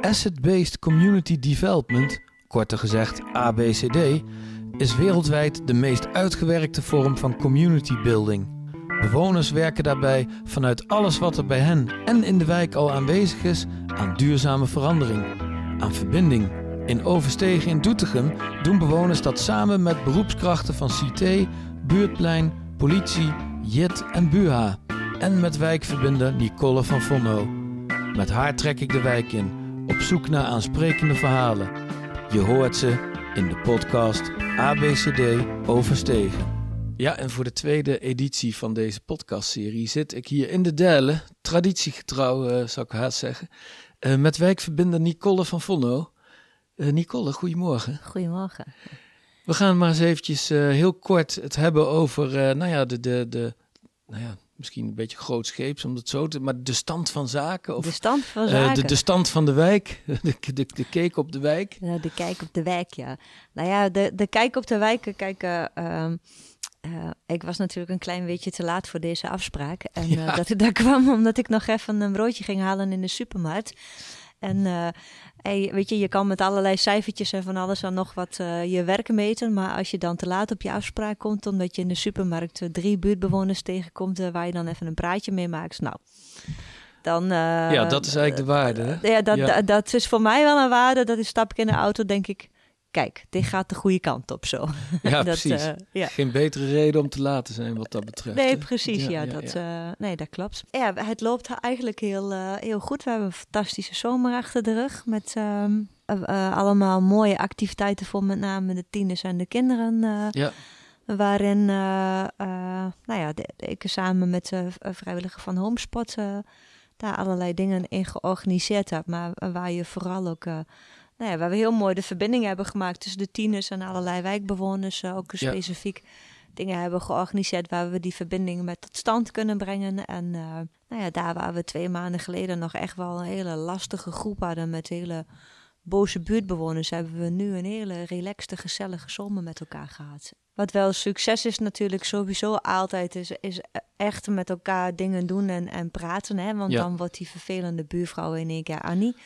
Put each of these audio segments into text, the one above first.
Asset-Based Community Development, korter gezegd ABCD, is wereldwijd de meest uitgewerkte vorm van community building. Bewoners werken daarbij vanuit alles wat er bij hen en in de wijk al aanwezig is aan duurzame verandering, aan verbinding. In Overstegen in Doetinchem doen bewoners dat samen met beroepskrachten van CT, Buurtplein, politie, JIT en BUHA. En met wijkverbinder Nicole van Vonno. Met haar trek ik de wijk in, zoek naar aansprekende verhalen. Je hoort ze in de podcast ABCD Overstegen. Ja, en voor de tweede editie van deze podcastserie zit ik hier in de derde, traditiegetrouw uh, zou ik haast zeggen, uh, met wijkverbinder Nicole van Vonno. Uh, Nicole, goedemorgen. Goedemorgen. We gaan maar eens eventjes heel kort het hebben over, nou ja, de, de, de, nou ja, misschien een beetje grootscheeps om het zo te, maar de stand van zaken. Of, de stand van zaken. Uh, de, de, stand van de wijk, de, de, de kijk op de wijk. Ja, de kijk op de wijk, ja. Nou ja, de, de kijk op de wijk, kijk, uh, uh, ik was natuurlijk een klein beetje te laat voor deze afspraak. En ja. dat, dat kwam omdat ik nog even een broodje ging halen in de supermarkt. En uh, hey, weet je, je kan met allerlei cijfertjes en van alles en nog wat uh, je werk meten. Maar als je dan te laat op je afspraak komt, omdat je in de supermarkt drie buurtbewoners tegenkomt waar je dan even een praatje mee maakt. Nou, dan... Ja, dat is eigenlijk de waarde. Hè? Ja, dat, ja. dat is voor mij wel een waarde. Dat is stap ik in de auto, denk ik kijk, dit gaat de goede kant op zo. Ja, dat, precies. Uh, ja. Geen betere reden om te laten zijn wat dat betreft. Nee, precies. Ja, ja, ja dat, uh, nee, dat klopt. Ja, het loopt eigenlijk heel, uh, heel goed. We hebben een fantastische zomer achter de rug met um, allemaal mooie activiteiten voor met name de tieners en de kinderen. ja. Waarin nou ja, de, de, ik samen met de vrijwilliger van Homespot daar allerlei dingen in georganiseerd heb. Maar waar je vooral ook nou ja, waar we heel mooi de verbinding hebben gemaakt tussen de tieners en allerlei wijkbewoners. Uh, ook specifiek dingen hebben georganiseerd waar we die verbinding met tot stand kunnen brengen. En uh, nou ja, daar waar we twee maanden geleden nog echt wel een hele lastige groep hadden met hele boze buurtbewoners, hebben we nu een hele relaxte, gezellige zomer met elkaar gehad. Wat wel succes is natuurlijk sowieso altijd, is, is echt met elkaar dingen doen en, en praten. Hè? Want ja. dan wordt die vervelende buurvrouw in één keer Annie.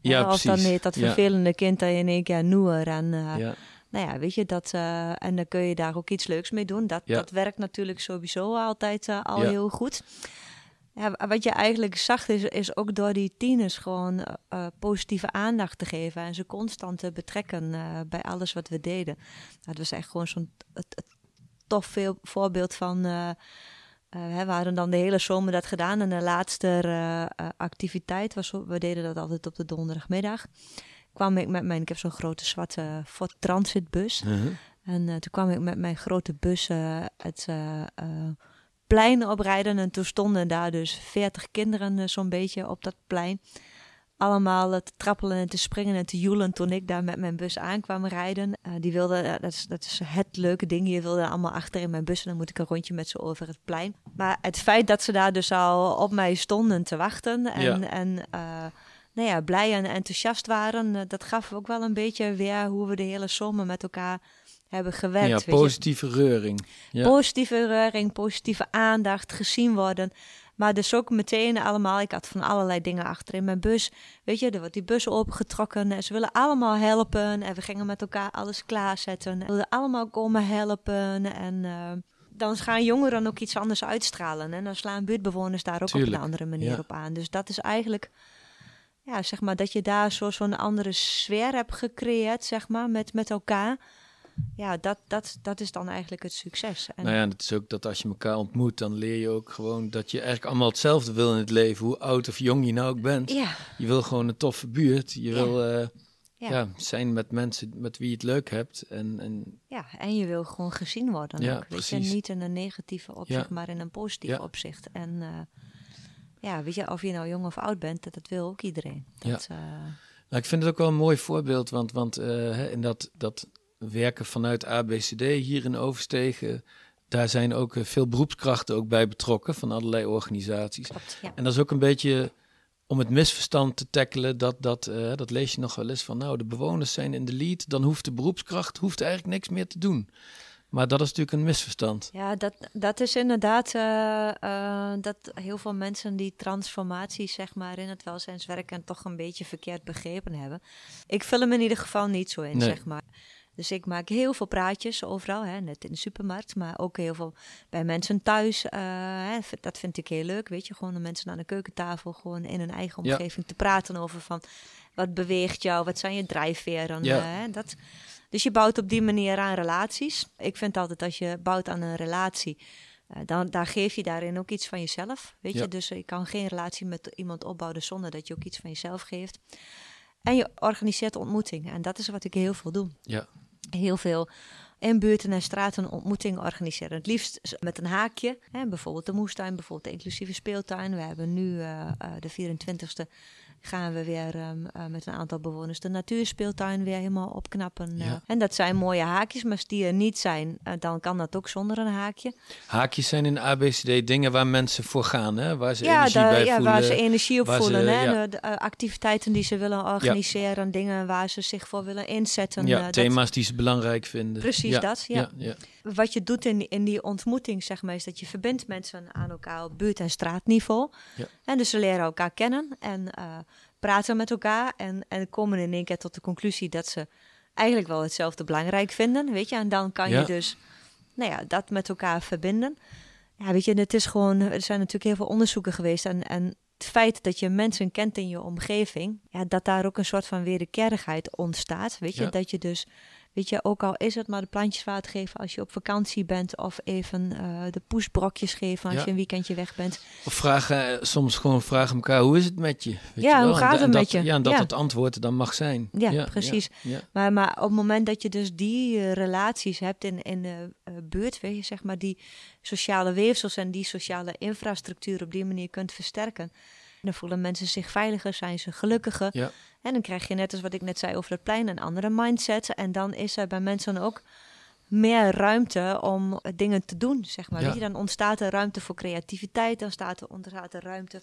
Ja, als precies. dan dat vervelende kind dat je in één keer noer en ja. nou ja, weet je dat uh, en dan kun je daar ook iets leuks mee doen. Dat, dat werkt natuurlijk sowieso altijd uh, al heel goed. Ja, wat je eigenlijk zag is, is ook door die tieners gewoon positieve aandacht te geven en ze constant te betrekken bij alles wat we deden. Dat was echt gewoon zo'n tof veel voorbeeld van we hadden dan de hele zomer dat gedaan. En de laatste uh, activiteit was, we deden dat altijd op de donderdagmiddag. Kwam ik met mijn, ik heb zo'n grote zwarte Ford Transit bus. Uh -huh. En toen kwam ik met mijn grote bus het plein oprijden. En toen stonden daar dus veertig kinderen zo'n beetje op dat plein allemaal te trappelen en te springen en te joelen toen ik daar met mijn bus aankwam rijden. Uh, die wilden, uh, dat, is, dat is het leuke ding, die wilden allemaal achter in mijn bus en dan moet ik een rondje met ze over het plein. Maar het feit dat ze daar dus al op mij stonden te wachten en, ja. en uh, nou ja, blij en enthousiast waren, dat gaf ook wel een beetje weer hoe we de hele zomer met elkaar hebben gewerkt. Ja, positieve reuring. Ja. Positieve reuring, positieve aandacht, gezien worden. Maar dus ook meteen allemaal, ik had van allerlei dingen achter in mijn bus. Weet je, er wordt die bus opgetrokken en ze willen allemaal helpen. En we gingen met elkaar alles klaarzetten. We wilden allemaal komen helpen. En uh, dan gaan jongeren ook iets anders uitstralen. En dan slaan buurtbewoners daar ook Tuurlijk. op een andere manier ja. op aan. Dus dat is eigenlijk, ja, zeg maar, dat je daar zo zo'n andere sfeer hebt gecreëerd, zeg maar, met, met elkaar ja, dat, dat, dat is dan eigenlijk het succes. En nou ja, het is ook dat als je elkaar ontmoet, dan leer je ook gewoon dat je eigenlijk allemaal hetzelfde wil in het leven, hoe oud of jong je nou ook bent. Ja. Je wil gewoon een toffe buurt. Je ja. wil uh, ja. ja. zijn met mensen met wie je het leuk hebt. En, en... Ja, en je wil gewoon gezien worden. Ja, ook, precies. Weet je, niet in een negatieve opzicht, maar in een positief opzicht. En uh, ja, weet je, of je nou jong of oud bent, dat, dat wil ook iedereen. Dat, ja. Uh... Nou, ik vind het ook wel een mooi voorbeeld, want, want in dat, dat werken vanuit ABCD hier in Overstegen. Daar zijn ook veel beroepskrachten ook bij betrokken van allerlei organisaties. Klopt, ja. En dat is ook een beetje om het misverstand te tackelen. Dat, dat, uh, dat lees je nog wel eens van, nou, de bewoners zijn in de lead. Dan hoeft de beroepskracht hoeft eigenlijk niks meer te doen. Maar dat is natuurlijk een misverstand. Ja, dat, dat is inderdaad uh, dat heel veel mensen die transformatie zeg maar, in het welzijnswerken toch een beetje verkeerd begrepen hebben. Ik vul hem in ieder geval niet zo in, zeg maar. Dus ik maak heel veel praatjes overal, hè, net in de supermarkt, maar ook heel veel bij mensen thuis. Uh, hè, dat vind ik heel leuk, weet je, gewoon de mensen aan de keukentafel, gewoon in hun eigen omgeving te praten over van wat beweegt jou, wat zijn je drijfveren. Ja. Hè, dat, dus je bouwt op die manier aan relaties. Ik vind altijd als je bouwt aan een relatie, uh, dan daar geef je daarin ook iets van jezelf. Weet je, dus je kan geen relatie met iemand opbouwen zonder dat je ook iets van jezelf geeft. En je organiseert ontmoetingen. En dat is wat ik heel veel doe. Ja. Heel veel in buurten en straten ontmoetingen organiseren. Het liefst met een haakje. Hè, bijvoorbeeld de moestuin, bijvoorbeeld de inclusieve speeltuin. We hebben nu uh, uh, de 24e gaan we weer um, uh, met een aantal bewoners de natuurspeeltuin weer helemaal opknappen. Ja. Uh, en dat zijn mooie haakjes, maar als die er niet zijn, uh, dan kan dat ook zonder een haakje. Haakjes zijn in ABCD dingen waar mensen voor gaan, hè? waar ze ja, energie bij ja, voelen. waar ze energie op voelen. Ze, hè? De, de activiteiten die ze willen organiseren, dingen waar ze zich voor willen inzetten. Ja, thema's dat... die ze belangrijk vinden. Precies dat, ja. Wat je doet in, in die ontmoeting, zeg maar, is dat je verbindt mensen aan elkaar op buurt- en straatniveau. En dus ze leren elkaar kennen en uh, praten met elkaar en, en komen in één keer tot de conclusie dat ze eigenlijk wel hetzelfde belangrijk vinden, weet je. En dan kan je dus, nou ja, dat met elkaar verbinden. Ja, weet je, het is gewoon, er zijn natuurlijk heel veel onderzoeken geweest en, en het feit dat je mensen kent in je omgeving, ja, dat daar ook een soort van wederkerigheid ontstaat, weet je. Ja. Dat je dus Weet je, ook al is het maar de plantjes water geven als je op vakantie bent. Of even uh, de poesbrokjes geven als ja. je een weekendje weg bent. Of vragen, eh, soms gewoon vragen elkaar, hoe is het met je? Weet ja, je hoe gaat het met je? Ja, en dat ja. het antwoord dan mag zijn. Ja, ja precies. Maar, maar op het moment dat je dus die uh, relaties hebt in, in de buurt, weet je, zeg maar, die sociale weefsels en die sociale infrastructuur op die manier kunt versterken. Dan voelen mensen zich veiliger, zijn ze gelukkiger. Ja. En dan krijg je net als wat ik net zei over het plein, een andere mindset. En dan is er bij mensen ook meer ruimte om dingen te doen, zeg maar. Ja. Weet je, dan ontstaat er ruimte voor creativiteit, dan staat er, ontstaat er ruimte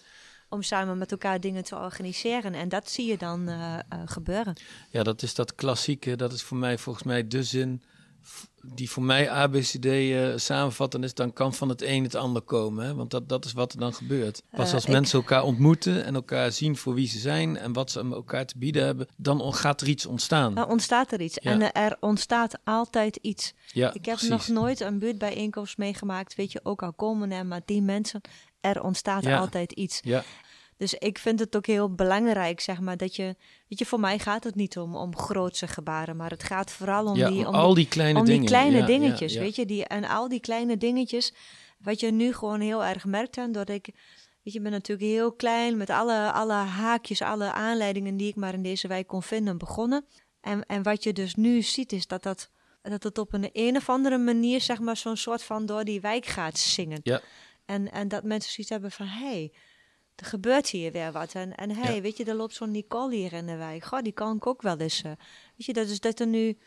om samen met elkaar dingen te organiseren. En dat zie je dan uh, uh, gebeuren. Ja, dat is dat klassieke, dat is voor mij volgens mij de zin die voor mij ABCD uh, samenvatten is, dan kan van het een het ander komen. Hè? Want dat, dat is wat er dan gebeurt. Pas als uh, mensen ik... elkaar ontmoeten en elkaar zien voor wie ze zijn en wat ze elkaar te bieden hebben, dan gaat er iets ontstaan. Dan ontstaat er iets. Ja. En uh, er ontstaat altijd iets. Ja, ik heb precies. nog nooit een buurtbijeenkomst meegemaakt, weet je, ook al komen er maar die mensen, er ontstaat ja. altijd iets. Ja. Dus ik vind het ook heel belangrijk, zeg maar, dat je, weet je, voor mij gaat het niet om, om grootse gebaren, maar het gaat vooral om ja, die, om al die kleine om dingen. die kleine ja, dingetjes, ja, weet je, die en al die kleine dingetjes, wat je nu gewoon heel erg merkt aan, doordat ik, weet je, ben natuurlijk heel klein met alle, alle haakjes, alle aanleidingen die ik maar in deze wijk kon vinden begonnen. En, en wat je dus nu ziet is dat dat, dat het op een, een of andere manier, zeg maar, zo'n soort van door die wijk gaat zingen. Ja. En, en dat mensen zoiets hebben van, hé, hey, er gebeurt hier weer wat. En, en hey, ja. weet je, er loopt zo'n Nicole hier in de wijk. Goh, die kan ik ook wel eens. Uh, weet je, dat is dat er nu...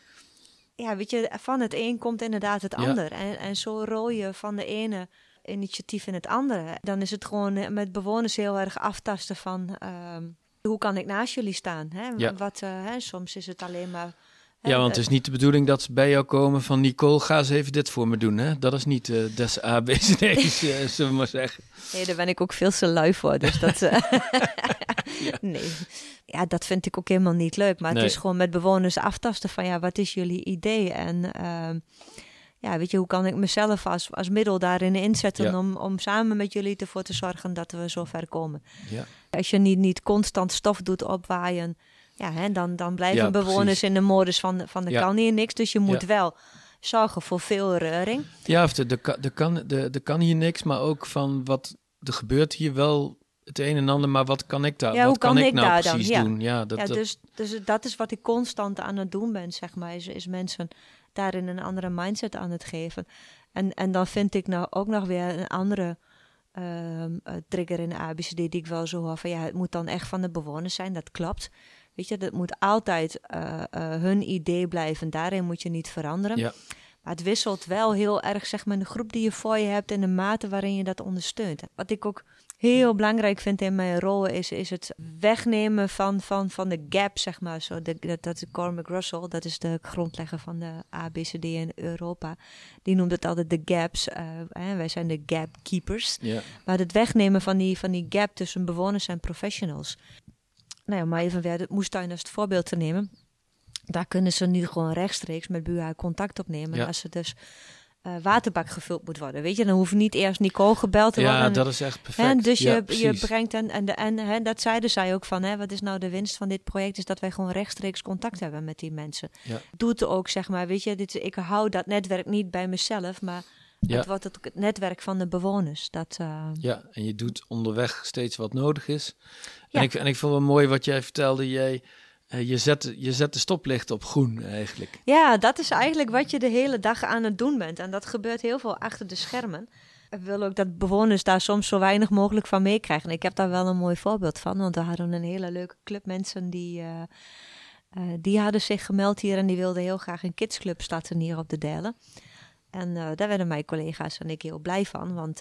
Ja, weet je, van het een komt inderdaad het ander. En, en zo rol je van de ene initiatief in het andere. Dan is het gewoon met bewoners heel erg aftasten van... Uh, hoe kan ik naast jullie staan? Hè? Ja. Wat, uh, hè, soms is het alleen maar... Ja, want het is niet de bedoeling dat ze bij jou komen van Nicole, ga eens even dit voor me doen. Hè? Dat is niet uh, des ABCD's, uh, zullen we maar zeggen. Nee, daar ben ik ook veel te lui voor. Dus dat. Uh, ja. Nee. Ja, dat vind ik ook helemaal niet leuk. Maar nee. het is gewoon met bewoners aftasten van ja, wat is jullie idee? En uh, ja, weet je, hoe kan ik mezelf als, als middel daarin inzetten ja. om, om samen met jullie ervoor te zorgen dat we zo ver komen? Ja. Als je niet, niet constant stof doet opwaaien. Ja, hè, dan, dan blijven ja, bewoners precies. in de modus van, van er ja. kan hier niks. Dus je moet ja. wel zorgen voor veel reuring. Ja, of de, de, de, kan, de, de kan hier niks, maar ook van wat er gebeurt hier wel het een en ander, maar wat kan ik daar? Ja, wat kan, kan ik nou daar precies dan? doen? Ja, dat, ja. Dus, dus dat is wat ik constant aan het doen ben, zeg maar, is, is mensen daarin een andere mindset aan het geven. En, en dan vind ik nou ook nog weer een andere um, uh, trigger in de ABCD die ik wel zo hoor van ja, het moet dan echt van de bewoners zijn, dat klopt. Weet je, dat moet altijd uh, uh, hun idee blijven. Daarin moet je niet veranderen. Ja. Maar het wisselt wel heel erg, zeg maar, in de groep die je voor je hebt en de mate waarin je dat ondersteunt. Wat ik ook heel belangrijk vind in mijn rol is, is het wegnemen van, van, van de gap, zeg maar. Zo, de, dat, dat Cormac Russell, dat is de grondlegger van de ABCD in Europa. Die noemt het altijd de gaps. Uh, wij zijn de gap keepers. Ja. Maar het wegnemen van die, van die gap tussen bewoners en professionals. Nou ja, maar even weer het moestuin als het voorbeeld te nemen. Daar kunnen ze nu gewoon rechtstreeks met BUA contact opnemen. Ja. Als ze dus uh, waterbak gevuld moet worden. Weet je, dan hoeft niet eerst Nicole gebeld te worden. Ja, dat is echt perfect. En dus je, je brengt en, en, de, en hè, dat zeiden zij ook van, hè, wat is nou de winst van dit project? Is dat wij gewoon rechtstreeks contact hebben met die mensen. Ja. Doet ook, zeg maar, weet je, dit, ik hou dat netwerk niet bij mezelf, maar ja. het wordt het, het netwerk van de bewoners. Dat, uh... Ja, en je doet onderweg steeds wat nodig is. En, ik, en ik vond het mooi wat jij vertelde, jij eh, je, zet, je zet de stoplicht op groen eigenlijk. Ja, dat is eigenlijk wat je de hele dag aan het doen bent. En dat gebeurt heel veel achter de schermen. Ik wil ook dat bewoners daar soms zo weinig mogelijk van meekrijgen. Ik heb daar wel een mooi voorbeeld van. Want we hadden een hele leuke club mensen die... Uh, die hadden zich gemeld hier en die wilden heel graag een kidsclub starten hier op de Delen. En daar werden mijn collega's en ik heel blij van. Want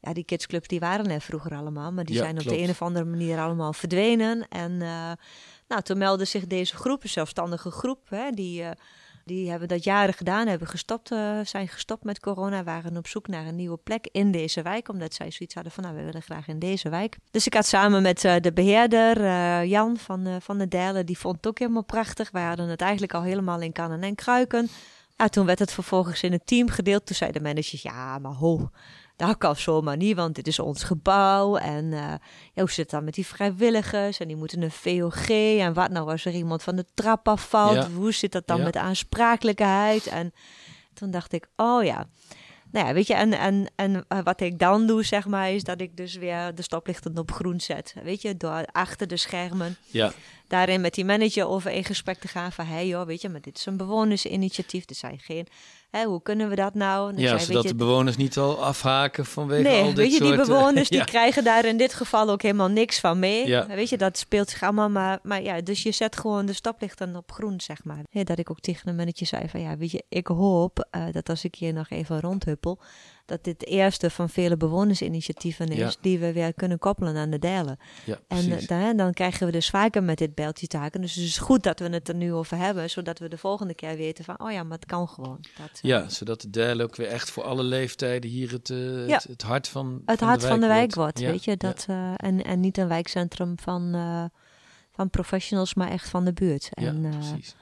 ja, die kidsclubs die waren er vroeger allemaal. Maar die zijn op de een of andere manier allemaal verdwenen. En nou, toen meldde zich deze groep, een zelfstandige groep, hè, die, die hebben dat jaren gedaan, hebben gestopt, zijn gestopt met corona, waren op zoek naar een nieuwe plek in deze wijk, omdat zij zoiets hadden van, nou, we willen graag in deze wijk. Dus ik had samen met de beheerder, Jan van, van de Dijlen, die vond het ook helemaal prachtig. Wij hadden het eigenlijk al helemaal in kannen en kruiken. Ah, toen werd het vervolgens in het team gedeeld. Toen zei de manager, ja, maar ho, dat kan zomaar niet, want dit is ons gebouw. En uh, ja, hoe zit het dan met die vrijwilligers? En die moeten een VOG. En wat nou als er iemand van de trap afvalt? Hoe zit dat dan met aansprakelijkheid? En toen dacht ik, oh ja. Nou ja, weet je, en, en, en eh, wat ik dan doe, zeg maar, is dat ik dus weer de stoplichten op groen zet. Weet je, door achter de schermen. Ja. Daarin met die manager over in gesprek te gaan van, hé hey joh, weet je, maar dit is een bewonersinitiatief. Er zijn geen Hè, hoe kunnen we dat nou? Dan ja, zodat de bewoners niet al afhaken vanwege nee, al dit weet je, die bewoners die krijgen daar in dit geval ook helemaal niks van mee. Ja. Weet je, dat speelt zich allemaal maar... Maar ja, dus je zet gewoon de stoplichten op groen, zeg maar. dat ik ook tegen een mannetje zei van... Ja, weet je, ik hoop uh, dat als ik hier nog even rondhuppel dat dit de eerste van vele bewonersinitiatieven is die we weer kunnen koppelen aan de delen. Ja, en uh, dan, dan, krijgen we dus vaker met dit beltje taken. Dus het is goed dat we het er nu over hebben, zodat we de volgende keer weten van, oh ja, maar het kan gewoon. Dat, uh, ja, zodat de delen ook weer echt voor alle leeftijden hier het, uh, ja. het, het, hart van, het van hart de van de wijk wordt. weet je. Dat, en, en niet een wijkcentrum van, van professionals, maar echt van de buurt. En, ja, precies.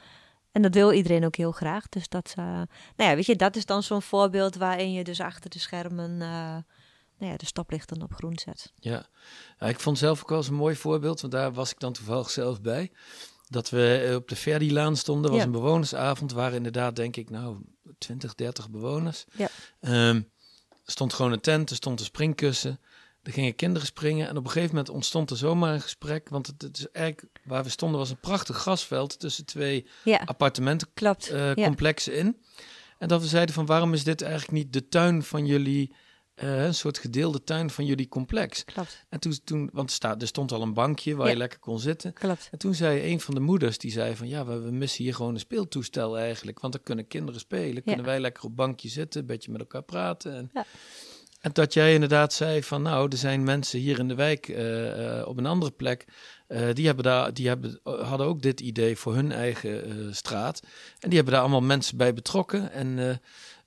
En dat wil iedereen ook heel graag. Dus dat, uh, nou ja, weet je, dat is dan zo'n voorbeeld waarin je dus achter de schermen uh, nou ja, de stoplichten op groen zet. Ja. ja, ik vond zelf ook wel eens een mooi voorbeeld, want daar was ik dan toevallig zelf bij. Dat we op de Verdi-laan stonden, was een bewonersavond, waren inderdaad, denk ik, nou, 20, 30 bewoners. Ja. Um, stond gewoon een tent, er stond een springkussen. Er gingen kinderen springen en op een gegeven moment ontstond er zomaar een gesprek. Want het, het is eigenlijk waar we stonden was een prachtig grasveld tussen twee ja, appartementencomplexen uh, in. En dat we zeiden van waarom is dit eigenlijk niet de tuin van jullie, uh, een soort gedeelde tuin van jullie complex. Klopt. En toen, toen want sta, er stond al een bankje waar je lekker kon zitten. Klopt. En toen zei een van de moeders, die zei van ja, we, we missen hier gewoon een speeltoestel eigenlijk. Want dan kunnen kinderen spelen, kunnen wij lekker op bankje zitten, een beetje met elkaar praten. En, ja. En dat jij inderdaad zei van nou, er zijn mensen hier in de wijk uh, uh, op een andere plek. Uh, die hebben daar, die hebben, hadden ook dit idee voor hun eigen straat. En die hebben daar allemaal mensen bij betrokken. En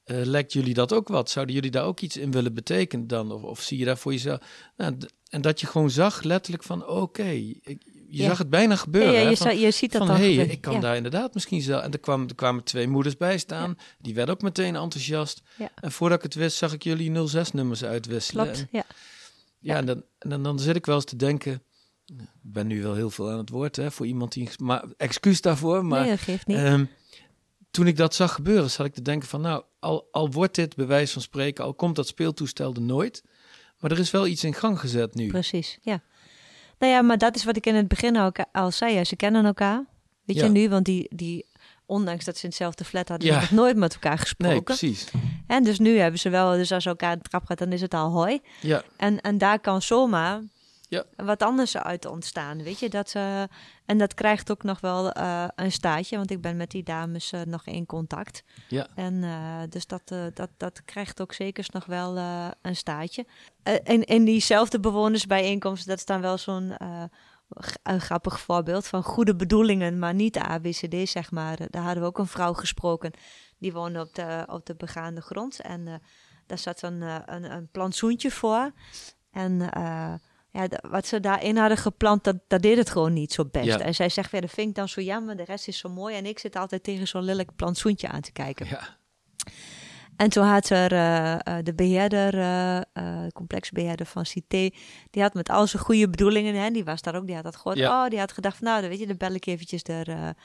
lijkt jullie dat ook wat? Zouden jullie daar ook iets in willen betekenen dan? Of, of zie je daar voor jezelf? Nou, en dat je gewoon zag letterlijk van oké, okay, je zag het bijna gebeuren. Ja, je, hè, van, je, ziet dat van, hé, hey, ik kan daar inderdaad misschien zelf. En er kwamen, er kwamen twee moeders bij staan. Die werden ook meteen enthousiast. En voordat ik het wist, zag ik jullie 06-nummers uitwisselen. Klopt, en, ja. Ja, en, dan, en dan, dan zit ik wel eens te denken... Ik ben nu wel heel veel aan het woord, hè, voor iemand die... Maar excuus daarvoor, maar... Nee, dat geeft niet. Um, toen ik dat zag gebeuren, zat ik te denken van... Nou, al, al wordt dit bij wijze van spreken... Al komt dat speeltoestel er nooit... Maar er is wel iets in gang gezet nu. Precies, ja. Nou ja, maar dat is wat ik in het begin ook al zei. Ze kennen elkaar. Weet Ja. je nu, want die, die, ondanks dat ze in hetzelfde flat hadden, Ja. nog nooit met elkaar gesproken. Nee, precies. En dus nu hebben ze wel, dus als ze elkaar de trap gaat, dan is het al hoi. Ja, En, en daar kan zomaar ja. wat anders uit ontstaan. Weet je, dat, uh, en dat krijgt ook nog wel uh, een staatje, want ik ben met die dames uh, nog in contact. Ja. En dus dat, dat, dat krijgt ook zeker nog wel een staattje. en in diezelfde bewonersbijeenkomst, dat is dan wel zo'n een grappig voorbeeld van goede bedoelingen, maar niet de ABCD, zeg maar. Daar hadden we ook een vrouw gesproken, die woonde op de, op de begaande grond. En daar zat een, een, een plantsoentje voor. En ja, wat ze daarin hadden geplant, dat, dat deed het gewoon niet zo best. En zij zegt, ja, dat vind ik dan zo jammer, de rest is zo mooi. En ik zit altijd tegen zo'n lelijk plantsoentje aan te kijken. Ja. En toen had er uh, de beheerder, uh, complexbeheerder van Cité, die had met al zijn goede bedoelingen, hè, die was daar ook, die had dat gehoord. Ja. Oh, die had gedacht, nou, dan weet je, dan bel ik eventjes er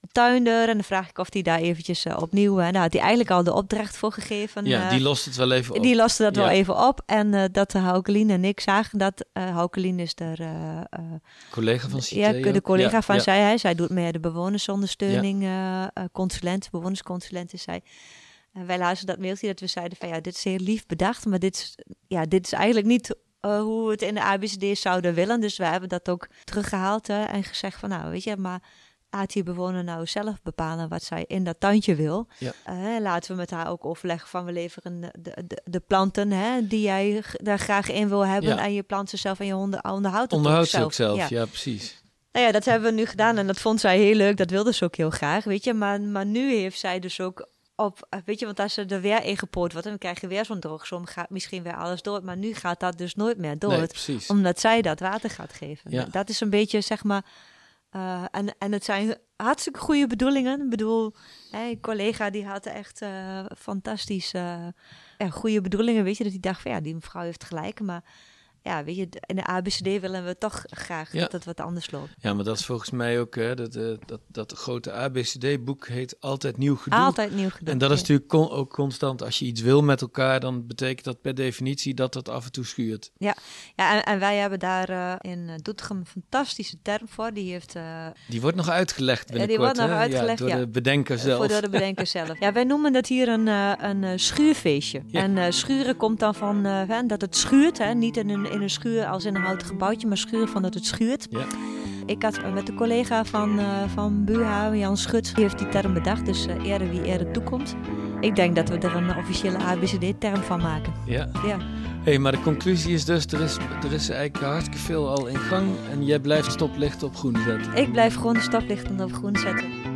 de tuinder. En dan vraag ik of hij daar eventjes uh, opnieuw... Nou, had hij eigenlijk al de opdracht voor gegeven. Ja, uh, die lost het wel even op. Die loste dat wel even op. En dat Haukelien en ik zagen dat... Haukelien is de... collega van Cité Ja, de collega ja, van ja. zij. Hij. Zij doet meer de bewonersondersteuning. consulent, bewonersconsulent is zij. En wij lazen dat mailtje dat we zeiden van... Ja, dit is heel lief bedacht. Maar dit is, ja, dit is eigenlijk niet... hoe we het in de ABCD zouden willen. Dus we hebben dat ook teruggehaald en gezegd van nou weet je, maar laat die bewoner nou zelf bepalen wat zij in dat tuintje wil. Ja. Uh, laten we met haar ook overleggen van we leveren de, de, de planten hè, die jij daar graag in wil hebben. En je plant ze zelf en je honden onderhoudt het onderhoudt ook zelf. ook zelf. Ja. ja. precies. Nou ja, dat hebben we nu gedaan en dat vond zij heel leuk. Dat wilde ze ook heel graag, weet je. Maar, maar nu heeft zij dus ook op, weet je, want als ze er weer ingepoord wordt, dan krijg je weer zo'n droogsom, gaat misschien weer alles door. Maar nu gaat dat dus nooit meer door. Nee, omdat zij dat water gaat geven. Ja. Dat is een beetje, zeg maar, uh, en, en het zijn hartstikke goede bedoelingen. Ik bedoel, een collega die had echt uh, fantastische, uh, goede bedoelingen. Weet je, dat hij dacht van ja, die mevrouw heeft gelijk. Maar ja, weet je, in de ABCD willen we toch graag ja. dat het wat anders loopt. Ja, maar dat is volgens mij ook, hè, dat, uh, dat, dat grote ABCD-boek heet Altijd Nieuw Gedoe. Altijd Nieuw Gedoe. En dat is natuurlijk con ook constant, als je iets wil met elkaar, dan betekent dat per definitie dat het af en toe schuurt. Ja, ja en, en wij hebben daar uh, in Doetinchem een fantastische term voor. Die heeft... Uh, die wordt nog uitgelegd binnenkort, Die wordt nog uitgelegd, ja, door de bedenker zelf. Voor door de bedenker zelf. Ja, wij noemen dat hier een, een schuurfeestje. En schuren komt dan van dat het schuurt, hè, niet in een in een schuur als in een houten gebouwtje, maar schuur van dat het schuurt. Ja. Ik had met de collega van, uh, van Buha, Jan Schut, die heeft die term bedacht. Dus uh, eerder wie eerder toekomt. Ik denk dat we er een officiële ABCD-term van maken. Ja. ja. Hey, maar de conclusie is dus, er is, er is eigenlijk hartstikke veel al in gang. En jij blijft stoplichten op groen zetten. Ik blijf gewoon de stoplichten op groen zetten.